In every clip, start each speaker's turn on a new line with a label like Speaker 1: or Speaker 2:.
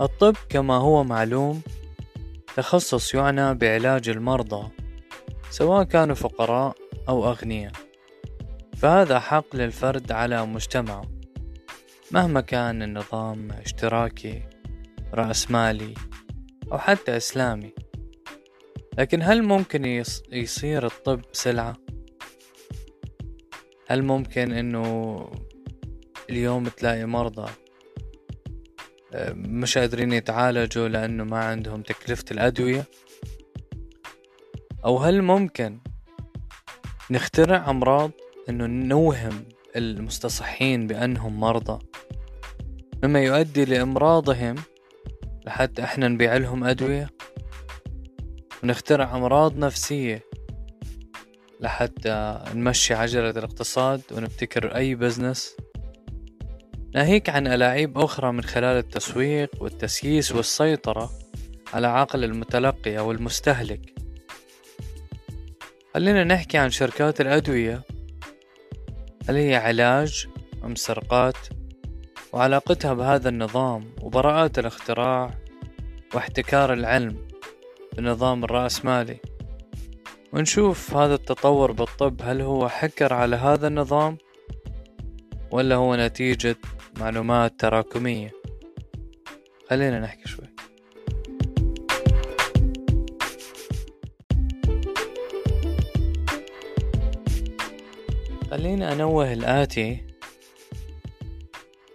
Speaker 1: الطب كما هو معلوم تخصص يعنى بعلاج المرضى سواء كانوا فقراء أو أغنياء. فهذا حق للفرد على مجتمعه. مهما كان النظام اشتراكي رأسمالي أو حتى إسلامي. لكن هل ممكن يصير الطب سلعة؟ هل ممكن إنه اليوم تلاقي مرضى مش قادرين يتعالجوا لأنه ما عندهم تكلفة الأدوية. أو هل ممكن نخترع أمراض إنه نوهم المستصحين بأنهم مرضى؟ مما يؤدي لإمراضهم لحتى إحنا نبيع لهم أدوية؟ ونخترع أمراض نفسية لحتى نمشي عجلة الاقتصاد ونبتكر أي بزنس ناهيك عن ألاعيب أخرى من خلال التسويق والتسييس والسيطرة على عقل المتلقي أو المستهلك. خلينا نحكي عن شركات الأدوية. هل هي علاج أم سرقات؟ وعلاقتها بهذا النظام وبراءات الاختراع واحتكار العلم بالنظام الرأسمالي ونشوف هذا التطور بالطب هل هو حكر على هذا النظام ولا هو نتيجة معلومات تراكمية. خلينا نحكي شوي. خلينا أنوه الآتي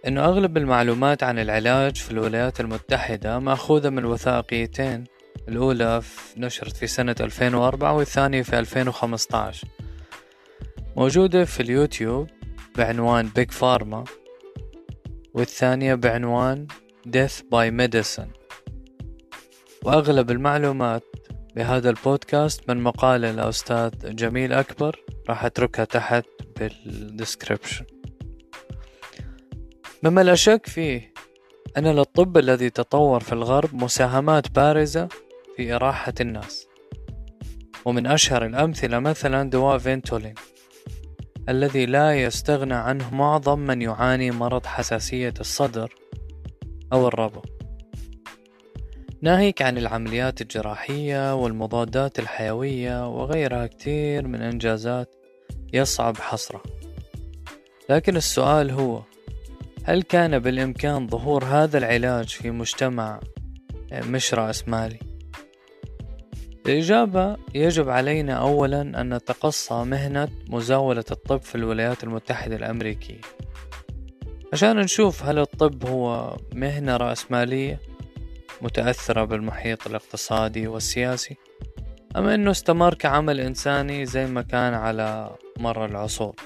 Speaker 1: إنه أغلب المعلومات عن العلاج في الولايات المتحدة مأخوذة من وثائقيتين. الأولى نشرت في سنة 2004 والثانية في 2015 موجودة في اليوتيوب بعنوان Big Pharma والثانية بعنوان Death by Medicine. وأغلب المعلومات بهذا البودكاست من مقالة الأستاذ جميل أكبر راح أتركها تحت بال description مما لا شك فيه أن للطب الذي تطور في الغرب مساهمات بارزة في إراحة الناس. ومن أشهر الأمثلة مثلا دواء فينتولين. الذي لا يستغنى عنه معظم من يعاني مرض حساسية الصدر أو الربو ناهيك عن العمليات الجراحية والمضادات الحيوية وغيرها كتير من إنجازات يصعب حصرها لكن السؤال هو هل كان بالإمكان ظهور هذا العلاج في مجتمع مش رأسمالي؟ الإجابة يجب علينا أولا أن نتقصى مهنة مزاولة الطب في الولايات المتحدة الأمريكية. عشان نشوف هل الطب هو مهنة رأسمالية متأثرة بالمحيط الاقتصادي والسياسي أم أنه استمر كعمل إنساني زي ما كان على مر العصور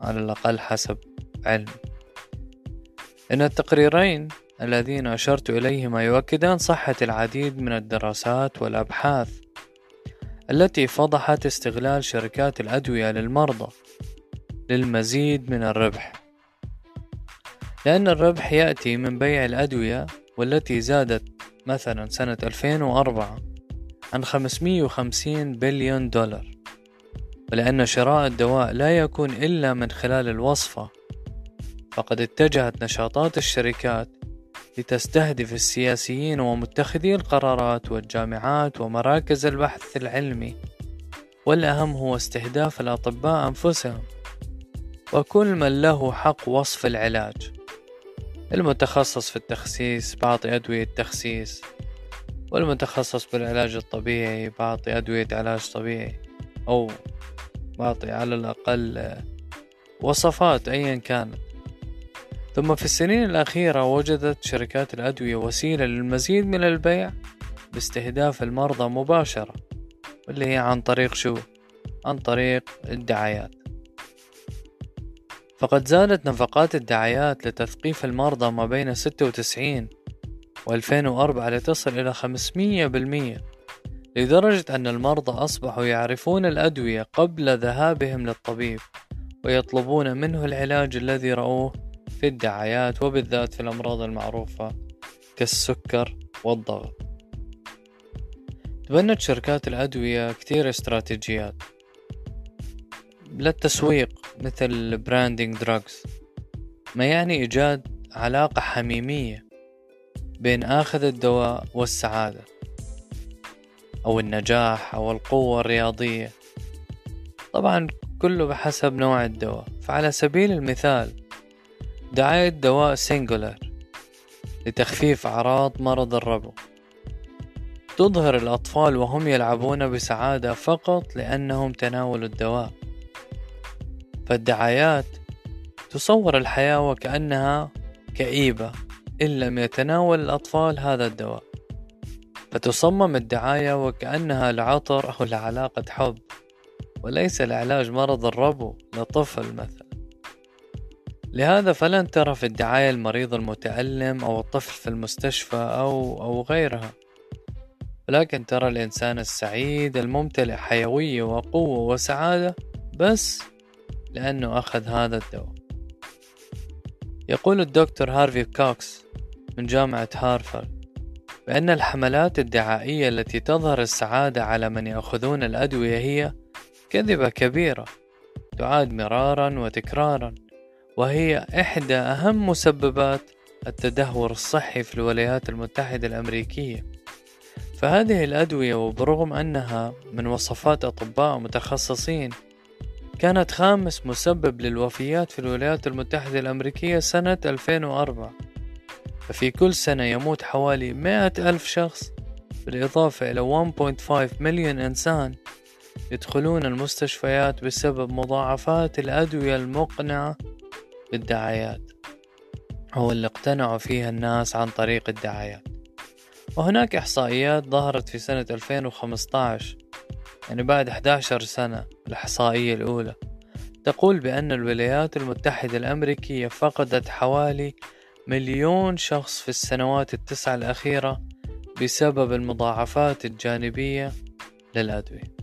Speaker 1: على الأقل حسب علمي. إن التقريرين الذين أشرت إليهما يؤكدان صحة العديد من الدراسات والأبحاث التي فضحت استغلال شركات الأدوية للمرضى للمزيد من الربح. لأن الربح يأتي من بيع الأدوية والتي زادت مثلا سنة 2004 عن 550 بليون دولار. ولأن شراء الدواء لا يكون إلا من خلال الوصفة. فقد اتجهت نشاطات الشركات لتستهدف السياسيين ومتخذي القرارات والجامعات ومراكز البحث العلمي. والأهم هو استهداف الأطباء أنفسهم. وكل من له حق وصف العلاج. المتخصص في التخسيس بعطي أدوية تخسيس والمتخصص بالعلاج الطبيعي بعطي أدوية علاج طبيعي. أو بعطي على الأقل وصفات أيا كانت. ثم في السنين الأخيرة وجدت شركات الأدوية وسيلة للمزيد من البيع باستهداف المرضى مباشرة واللي هي عن طريق شو؟ عن طريق الدعايات فقد زادت نفقات الدعايات لتثقيف المرضى ما بين 96 و 2004 لتصل إلى 500% لدرجة أن المرضى أصبحوا يعرفون الأدوية قبل ذهابهم للطبيب ويطلبون منه العلاج الذي رأوه في الدعايات وبالذات في الأمراض المعروفة كالسكر والضغط. تبنت شركات الأدوية كتير استراتيجيات. للتسويق مثل branding drugs ما يعني إيجاد علاقة حميمية بين آخذ الدواء والسعادة أو النجاح أو القوة الرياضية. طبعا كله بحسب نوع الدواء. فعلى سبيل المثال دعاية دواء سينجولر لتخفيف أعراض مرض الربو. تظهر الأطفال وهم يلعبون بسعادة فقط لأنهم تناولوا الدواء. فالدعايات تصور الحياة وكأنها كئيبة إن لم يتناول الأطفال هذا الدواء. فتصمم الدعاية وكأنها لعطر أو لعلاقة حب وليس لعلاج مرض الربو لطفل مثلا. لهذا فلن ترى في الدعاية المريض المتألم أو الطفل في المستشفى أو أو غيرها. ولكن ترى الإنسان السعيد الممتلئ حيوية وقوة وسعادة بس لأنه أخذ هذا الدواء. يقول الدكتور هارفي كوكس من جامعة هارفارد بأن الحملات الدعائية التي تظهر السعادة على من يأخذون الأدوية هي كذبة كبيرة تعاد مرارا وتكرارا. وهي إحدى أهم مسببات التدهور الصحي في الولايات المتحدة الأمريكية. فهذه الأدوية وبرغم أنها من وصفات أطباء متخصصين كانت خامس مسبب للوفيات في الولايات المتحدة الأمريكية سنة 2004 ففي كل سنة يموت حوالي 100 ألف شخص بالإضافة إلى 1.5 مليون إنسان يدخلون المستشفيات بسبب مضاعفات الأدوية المقنعة بالدعايات أو اللي اقتنعوا فيها الناس عن طريق الدعايات. وهناك إحصائيات ظهرت في سنة 2015 يعني بعد 11 سنة الإحصائية الأولى. تقول بأن الولايات المتحدة الأمريكية فقدت حوالي مليون شخص في السنوات التسعة الأخيرة بسبب المضاعفات الجانبية للأدوية.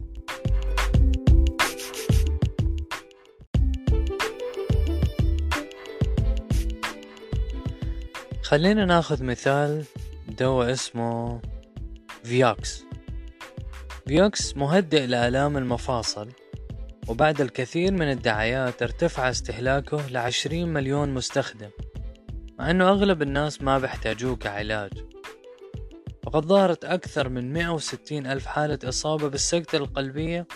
Speaker 1: خلينا ناخذ مثال دواء اسمه Vioxx Vioxx مهدئ لآلام المفاصل وبعد الكثير من الدعايات ارتفع استهلاكه لعشرين مليون مستخدم مع أنه أغلب الناس ما بيحتاجوه كعلاج. وقد ظهرت أكثر من 160 ألف حالة إصابة بالسكتة القلبية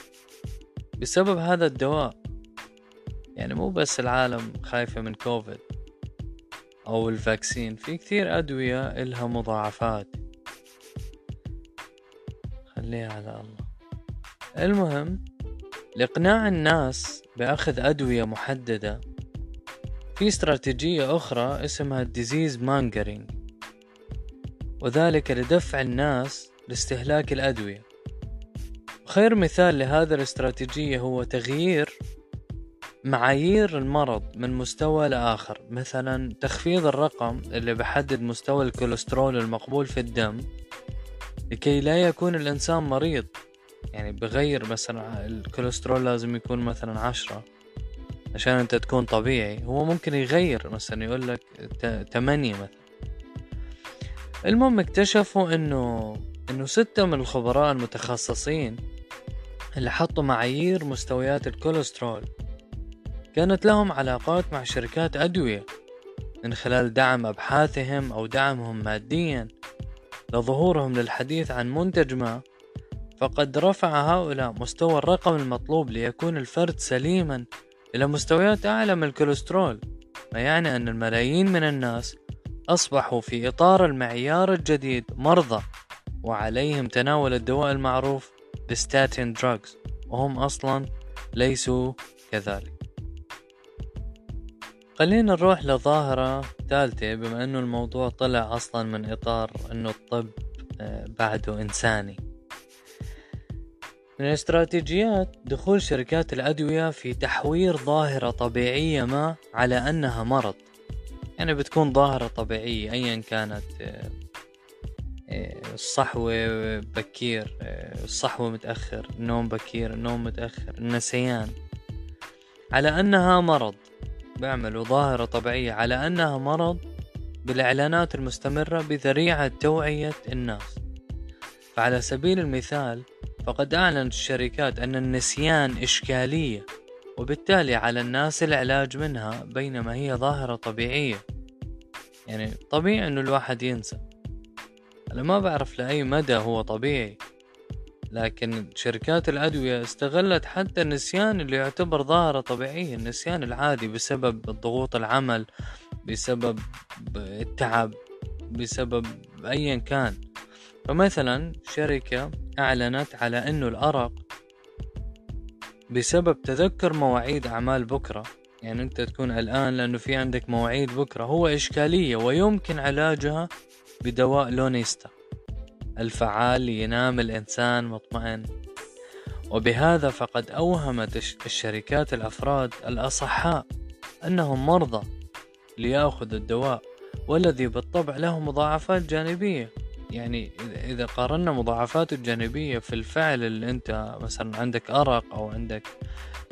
Speaker 1: بسبب هذا الدواء. يعني مو بس العالم خايفة من كوفيد. أو ال vaccine. في كثير أدوية إلها مضاعفات. خليها على الله. المهم لإقناع الناس بأخذ أدوية محددة في استراتيجية أخرى اسمها ال disease mongering وذلك لدفع الناس لاستهلاك الأدوية. خير مثال لهذا الاستراتيجية هو تغيير معايير المرض من مستوى لآخر. مثلا تخفيض الرقم اللي بحدد مستوى الكوليسترول المقبول في الدم لكي لا يكون الإنسان مريض. يعني بغير مثلا الكوليسترول لازم يكون مثلا عشرة عشان أنت تكون طبيعي. هو ممكن يغير مثلا يقول لك تمانية مثلا. المهم اكتشفوا إنه إنه ستة من الخبراء المتخصصين اللي حطوا معايير مستويات الكوليسترول كانت لهم علاقات مع شركات أدوية من خلال دعم أبحاثهم أو دعمهم ماديا لظهورهم للحديث عن منتج ما فقد رفع هؤلاء مستوى الرقم المطلوب ليكون الفرد سليما إلى مستويات أعلى من الكوليسترول ما يعني أن الملايين من الناس أصبحوا في إطار المعيار الجديد مرضى وعليهم تناول الدواء المعروف بستاتين دراجز وهم أصلا ليسوا كذلك. خلينا نروح لظاهرة ثالثة بما إنه الموضوع طلع أصلا من إطار إنه الطب آه، بعده إنساني. من استراتيجيات دخول شركات الأدوية في تحوير ظاهرة طبيعية ما على أنها مرض. يعني بتكون ظاهرة طبيعية أيا كانت آه، آه، الصحوة بكير الصحوة متأخر النوم بكير النوم متأخر النسيان على أنها مرض. بيعملوا ظاهرة طبيعية على أنها مرض بالإعلانات المستمرة بذريعة توعية الناس. فعلى سبيل المثال فقد أعلنت الشركات أن النسيان إشكالية وبالتالي على الناس العلاج منها بينما هي ظاهرة طبيعية. يعني طبيعي أنه الواحد ينسى. أنا ما بعرف لأي مدى هو طبيعي. لكن شركات الأدوية استغلت حتى النسيان اللي يعتبر ظاهرة طبيعية النسيان العادي بسبب ضغوط العمل بسبب التعب بسبب أيا كان. فمثلا شركة أعلنت على أنه الأرق بسبب تذكر مواعيد أعمال بكرة. يعني أنت تكون الآن لأنه في عندك مواعيد بكرة. هو إشكالية ويمكن علاجها بدواء لونيستا. الفعال لينام الإنسان مطمئن. وبهذا فقد أوهمت الشركات الأفراد الأصحاء أنهم مرضى ليأخذوا الدواء والذي بالطبع له مضاعفات جانبية. يعني إذا قارنا مضاعفاته الجانبية في الفعل اللي أنت مثلا عندك أرق أو عندك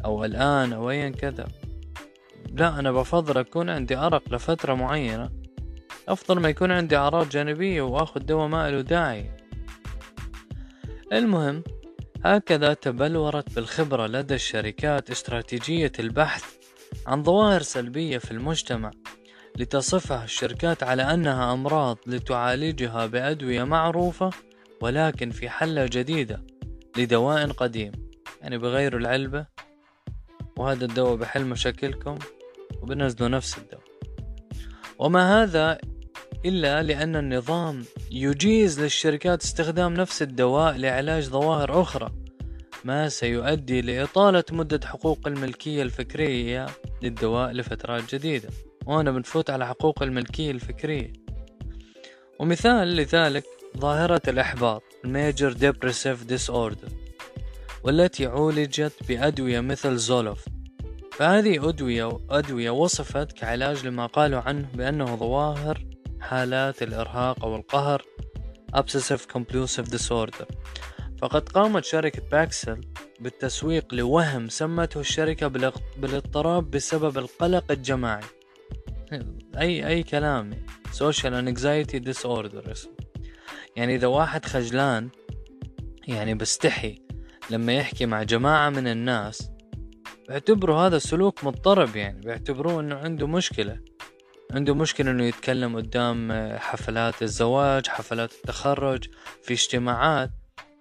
Speaker 1: أو الآن أو أيا كذا. لا أنا بفضل أكون عندي أرق لفترة معينة. أفضل ما يكون عندي أعراض جانبية وآخذ دواء ما له داعي. المهم هكذا تبلورت بالخبرة لدى الشركات استراتيجية البحث عن ظواهر سلبية في المجتمع لتصفها الشركات على أنها أمراض لتعالجها بأدوية معروفة ولكن في حلة جديدة لدواء قديم. يعني بغيروا العلبة. وهذا الدواء بحل مشاكلكم وبنزلوا نفس الدواء. وما هذا إلا لأن النظام يجيز للشركات استخدام نفس الدواء لعلاج ظواهر أخرى ما سيؤدي لإطالة مدة حقوق الملكية الفكرية للدواء لفترات جديدة. وهنا بنفوت على حقوق الملكية الفكرية. ومثال لذلك ظاهرة الإحباط Major Depressive Disorder والتي عولجت بأدوية مثل زولوف فهذه أدوية أدوية وصفت كعلاج لما قالوا عنه بأنه ظواهر حالات الإرهاق أو القهر Obsessive Compulsive Disorder فقد قامت شركة باكسل بالتسويق لوهم سمته الشركة بالاضطراب بسبب القلق الجماعي. أي أي كلام Social Anxiety Disorder يعني إذا واحد خجلان يعني بستحي لما يحكي مع جماعة من الناس بيعتبروا هذا السلوك مضطرب يعني بيعتبروه إنه عنده مشكلة. عنده مشكلة إنه يتكلم قدام حفلات الزواج حفلات التخرج في اجتماعات.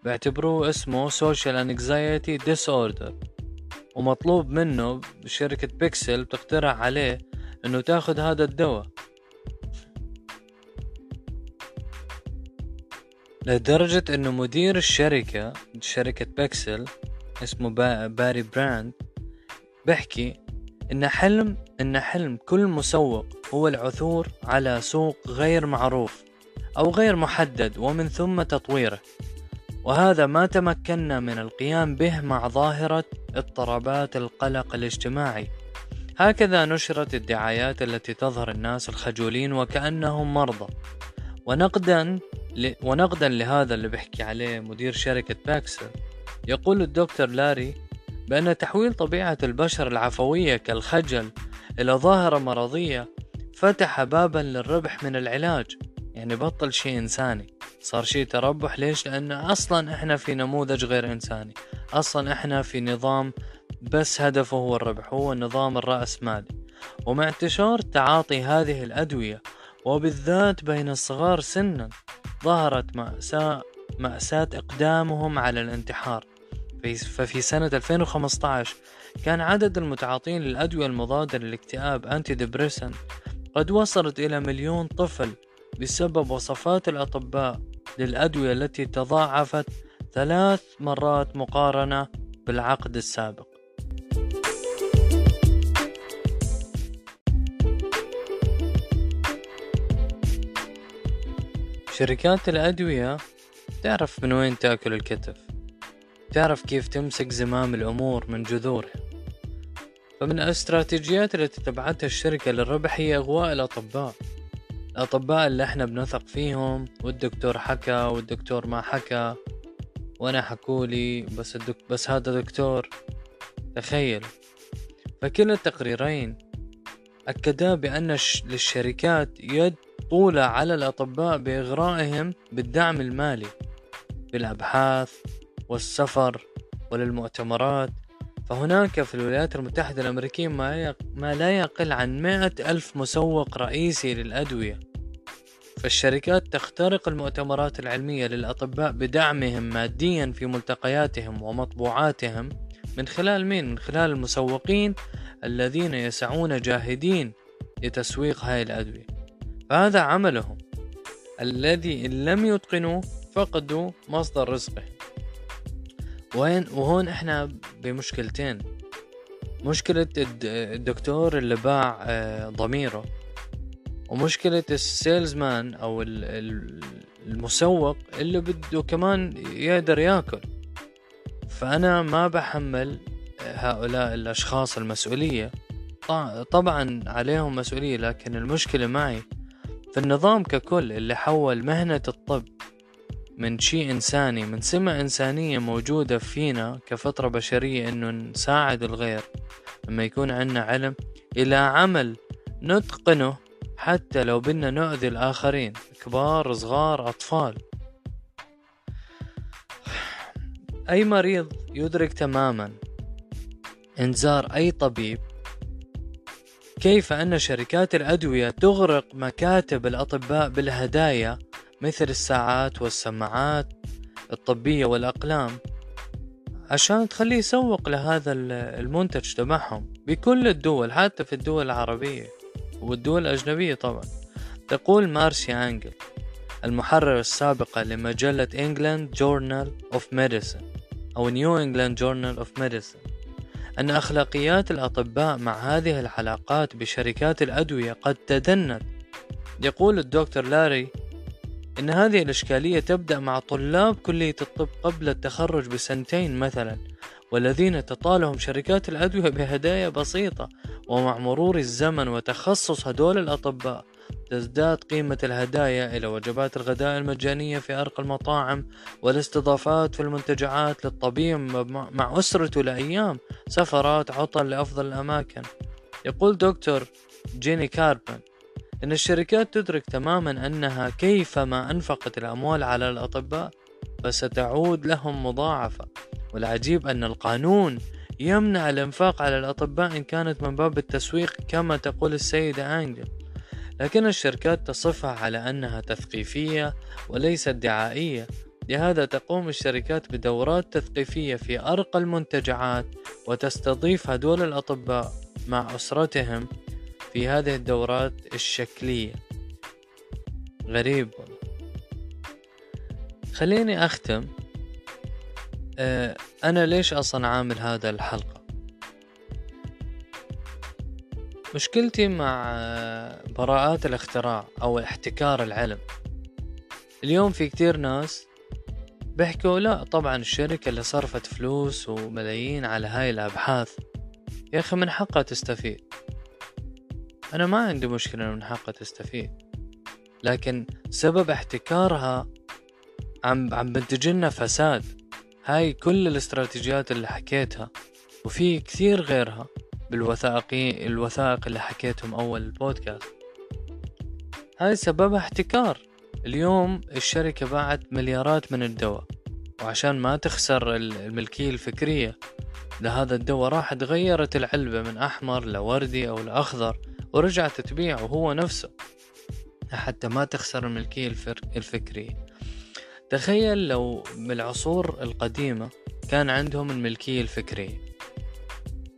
Speaker 1: بيعتبروه اسمه social anxiety disorder. ومطلوب منه شركة Paxil بتقترح عليه إنه تاخد هذا الدواء. لدرجة إنه مدير الشركة شركة Paxil اسمه باري براند بحكي إن حلم إن حلم كل مسوق هو العثور على سوق غير معروف أو غير محدد ومن ثم تطويره. وهذا ما تمكنا من القيام به مع ظاهرة اضطرابات القلق الاجتماعي. هكذا نشرت الدعايات التي تظهر الناس الخجولين وكأنهم مرضى. ونقدا ل... ونقدا لهذا اللي بحكي عليه مدير شركة باكسر يقول الدكتور لاري بأن تحويل طبيعة البشر العفوية كالخجل إلى ظاهرة مرضية فتح بابا للربح من العلاج. يعني بطل شيء إنساني. صار شيء تربح. ليش؟ لأن أصلا إحنا في نموذج غير إنساني. أصلا إحنا في نظام بس هدفه هو الربح هو النظام الرأسمالي ومع انتشار تعاطي هذه الأدوية وبالذات بين الصغار سنا ظهرت مأساة مأساة إقدامهم على الانتحار. ففي سنة 2015 كان عدد المتعاطين للأدوية المضادة للاكتئاب أنتي ديبريسن قد وصلت إلى مليون طفل بسبب وصفات الأطباء للأدوية التي تضاعفت ثلاث مرات مقارنة بالعقد السابق. شركات الأدوية تعرف من وين تأكل الكتف تعرف كيف تمسك زمام الأمور من جذورها. فمن الاستراتيجيات التي تبعتها الشركة للربح هي إغواء الأطباء. الأطباء اللي إحنا بنثق فيهم والدكتور حكى والدكتور ما حكى وأنا حكولي بس الدك... بس هذا دكتور. تخيل. فكلا التقريرين أكدا بأن للشركات يد طولة على الأطباء بإغرائهم بالدعم المالي بالأبحاث والسفر وللمؤتمرات. فهناك في الولايات المتحدة الأمريكية ما, لا يقل عن مائة ألف مسوق رئيسي للأدوية. فالشركات تخترق المؤتمرات العلمية للأطباء بدعمهم ماديا في ملتقياتهم ومطبوعاتهم من خلال مين؟ من خلال المسوقين الذين يسعون جاهدين لتسويق هاي الأدوية. فهذا عملهم. الذي إن لم يتقنوا فقدوا مصدر رزقهم وين وهون إحنا بمشكلتين. مشكلة الدكتور اللي باع آه، ضميره ومشكلة السيلز مان أو المسوق اللي بده كمان يقدر ياكل. فأنا ما بحمل هؤلاء الأشخاص المسؤولية. طبعا عليهم مسؤولية لكن المشكلة معي في النظام ككل اللي حول مهنة الطب. من شيء إنساني من سمة إنسانية موجودة فينا كفطرة بشرية إنه نساعد الغير. لما يكون عنا علم إلى عمل نتقنه حتى لو بدنا نؤذي الآخرين كبار صغار أطفال. أي مريض يدرك تماما انذار أي طبيب كيف أن شركات الأدوية تغرق مكاتب الأطباء بالهدايا مثل الساعات والسماعات الطبية والأقلام عشان تخليه يسوق لهذا المنتج تبعهم بكل الدول حتى في الدول العربية والدول الأجنبية طبعا. تقول مارسيا أنجل المحررة السابقة لمجلة England Journal of Medicine أو New England Journal of Medicine أن أخلاقيات الأطباء مع هذه العلاقات بشركات الأدوية قد تدنت. يقول الدكتور لاري إن هذه الإشكالية تبدأ مع طلاب كلية الطب قبل التخرج بسنتين مثلا والذين تطالهم شركات الأدوية بهدايا بسيطة ومع مرور الزمن وتخصص هدول الأطباء تزداد قيمة الهدايا إلى وجبات الغداء المجانية في أرقى المطاعم والاستضافات في المنتجعات للطبيب مع أسرته لأيام سفرات عطل لأفضل الأماكن. يقول دكتور جيني كاربن إن الشركات تدرك تماما أنها كيفما أنفقت الأموال على الأطباء فستعود لهم مضاعفة. والعجيب أن القانون يمنع الإنفاق على الأطباء إن كانت من باب التسويق كما تقول السيدة أنجل. لكن الشركات تصفها على أنها تثقيفية وليست دعائية. لهذا تقوم الشركات بدورات تثقيفية في أرقى المنتجعات وتستضيف هدول الأطباء مع أسرتهم في هذه الدورات الشكلية. غريب. خليني أختم. أه أنا ليش أصلا عامل هذا الحلقة؟ مشكلتي مع براءات الاختراع أو احتكار العلم. اليوم في كتير ناس بيحكوا لا طبعا الشركة اللي صرفت فلوس وملايين على هاي الأبحاث. يا أخي من حقها تستفيد؟ أنا ما عندي مشكلة من حقها تستفيد لكن سبب احتكارها عم عم بنتج فساد. هاي كل الاستراتيجيات اللي حكيتها وفي كثير غيرها بالوثائقي الوثائق اللي حكيتهم أول البودكاست. هاي سببها احتكار. اليوم الشركة باعت مليارات من الدواء وعشان ما تخسر الملكية الفكرية لهذا الدواء راحت غيرت العلبة من أحمر لوردي أو لأخضر. ورجعت تبيعه هو نفسه. حتى ما تخسر الملكية الفكرية تخيل لو بالعصور القديمة كان عندهم الملكية الفكرية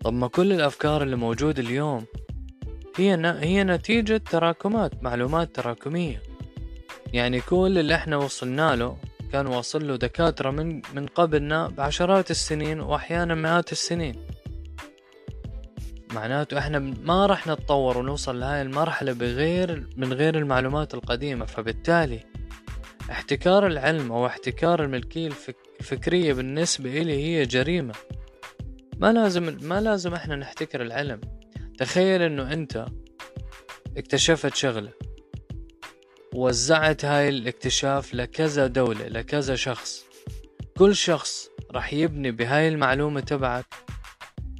Speaker 1: طب ما كل الأفكار اللي موجودة اليوم هي هي نتيجة تراكمات معلومات تراكمية. يعني كل اللي إحنا وصلنا له كان واصل له دكاترة من من قبلنا بعشرات السنين وأحيانا مئات السنين. معناته إحنا ما راح نتطور ونوصل لهاي المرحلة بغير من غير المعلومات القديمة. فبالتالي احتكار العلم أو احتكار الملكية الفكرية بالنسبة إلي هي جريمة. ما لازم ما لازم إحنا نحتكر العلم. تخيل إنه أنت اكتشفت شغلة ووزعت هاي الاكتشاف لكذا دولة لكذا شخص. كل شخص راح يبني بهاي المعلومة تبعك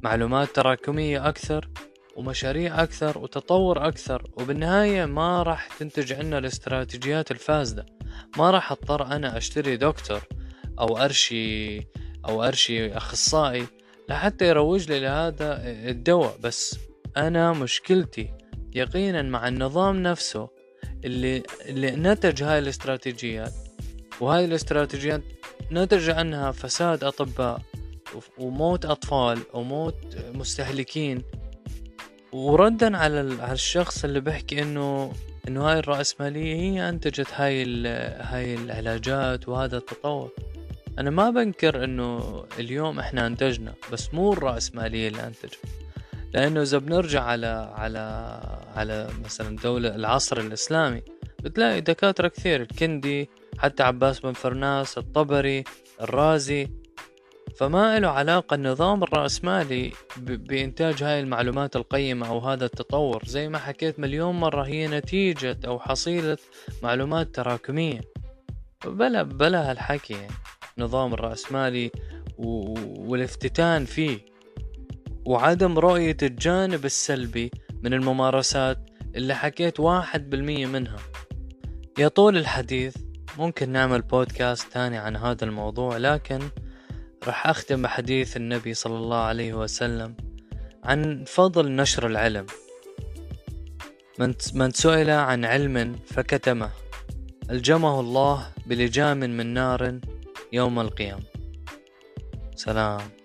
Speaker 1: معلومات تراكمية أكثر ومشاريع أكثر وتطور أكثر وبالنهاية ما راح تنتج عنا الاستراتيجيات الفاسدة. ما راح أضطر أنا أشتري دكتور أو أرشي أو أرشي أخصائي لحتى يروج لي لهذا الدواء بس أنا مشكلتي يقينا مع النظام نفسه اللي اللي نتج هاي الاستراتيجيات وهاي الاستراتيجيات نتج عنها فساد أطباء. وموت أطفال وموت مستهلكين. وردا على الشخص اللي بيحكي انه إنه هاي الرأسمالية هي أنتجت هاي هاي العلاجات وهذا التطور. أنا ما بنكر إنه اليوم إحنا أنتجنا بس مو الرأسمالية اللي انتجت لأنه إذا بنرجع على على على مثلا دولة العصر الإسلامي بتلاقي دكاترة كثير الكندي حتى عباس بن فرناس الطبري الرازي فما له علاقة النظام الرأسمالي بإنتاج هاي المعلومات القيمة أو هذا التطور. زي ما حكيت مليون مرة هي نتيجة أو حصيلة معلومات تراكمية. بلا بلا هالحكي يعني. نظام الرأسمالي والافتتان فيه. وعدم رؤية الجانب السلبي من الممارسات اللي حكيت واحد بالمية منها. يطول الحديث ممكن نعمل بودكاست تاني عن هذا الموضوع لكن راح أختم بحديث النبي صلى الله عليه وسلم عن فضل نشر العلم. من سئل عن علم فكتمه. ألجمه الله بلجام من نار يوم القيامة. سلام.